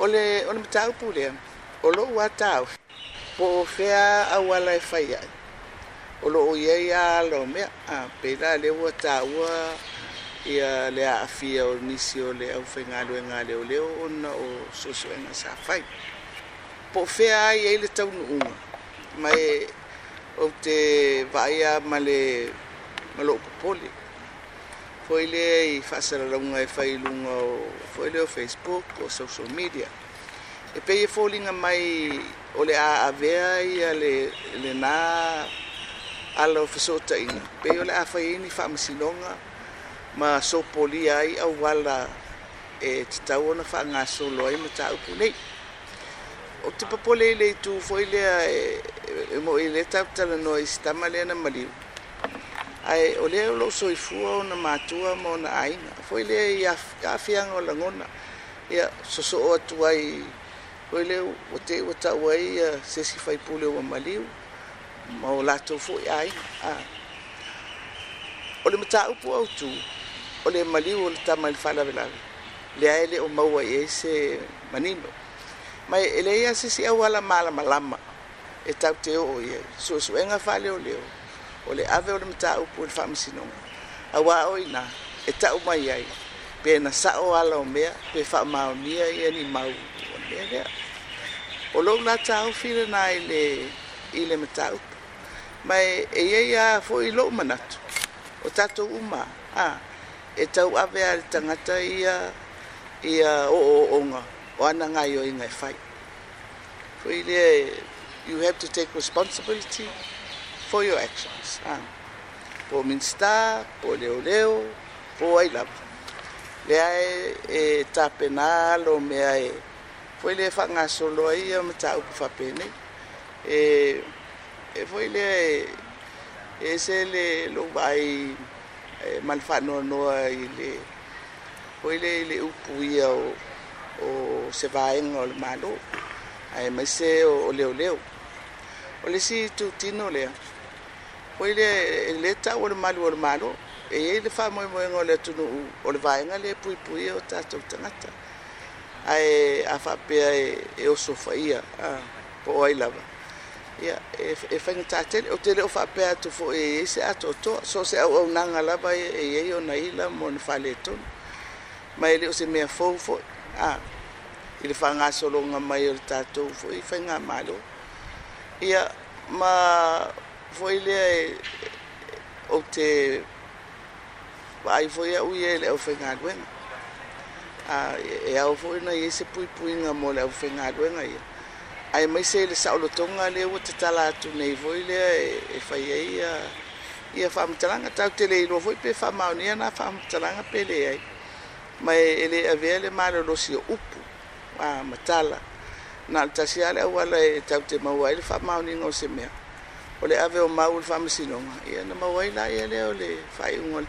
ole ole mtau pule olo wa tau po fea awala e faia olo o ye ya lo me a pela le wa tau ia le a fia o nisi o le au fenga lo e nga e le o le o na o so so e na sa fai po fea ai ele tau nu mai o te vaia male malo popoli foi le i fasera longa e fai lunga o foi le o Facebook o social media e pei e folinga mai o le a avea i a le le na ala o fesota ina pei o le a fai ini fa masinonga ma so poli ai au wala e te tau ona fa ngā solo ai ma tau punei o te papole i le tu foi le a e, e mo i le tau tala no i stama le na maliu ae o lea o lou soifua ona matua ma ona aiga foi lea i afiaga o lagona ia sosoo atu ai foi lea ua tei ua taʻu ai ia sesi faipule ua maliu ma o latou foʻi aiga a o le mataupu autū o le maliu o le tama i e le faalavelave leae lē o maua i ai e se manino ma e leia sesiʻau a lamalamalama e tau te oo ia suʻesuʻega faaleoleo o le ave o le mataupu o le faamasinoga auāoina e taʻu mai ai pe na sa saʻo ala o mea pe faamaonia ia ni mau ona mea lea o lou latāofi lanā i le i le mataupu ma e ia ia foʻi loʻu manatu o tatou uma a e tau ave a le tagata ia ia o o ana gaioiga e fai fo ile you have to take responsibility for your actions. for Po for Leo Leo, for ailava. Le ai e tapenal o me ai foi le fangasolo ai o me tau pa pene. E e foi le e le lo vai e malfano no ai le foi le le upu ia o o se vai ngol malo ai mas o leo leo o le si tu tino lea o i le le tau e o le malu o le malo e ai le faamoemoega o le atunuu o le vaega le puipui o tatou tagata ae afaapea e, e oso faia po o ai lava ia e, e faiga taatele o tele o faapea atu foʻi e iai e se atoatoa so se auaunaga lava e iai ona ila mo na faaletonu ma e o se mea fou foʻi a i le faagasologa mai o le tatou foʻi faiga malo ia ma foi ele é e, o te vai foi o ele o fenga aguenta a e, e ao foi na esse pui pui na mole o fenga aguenta aí aí mas ele sa o tonga ele o te tala tu nei foi ele e foi aí a ia fam talanga tau te leiro foi pe fam mau ni ana fam talanga pe le ai mai ele avele malo lo si upu a matala na tasiale wala e tau te mau ai fam mau ni no se mea o le ave o mau le whaamasinonga. Ia na mawai la ia leo le whaiunga le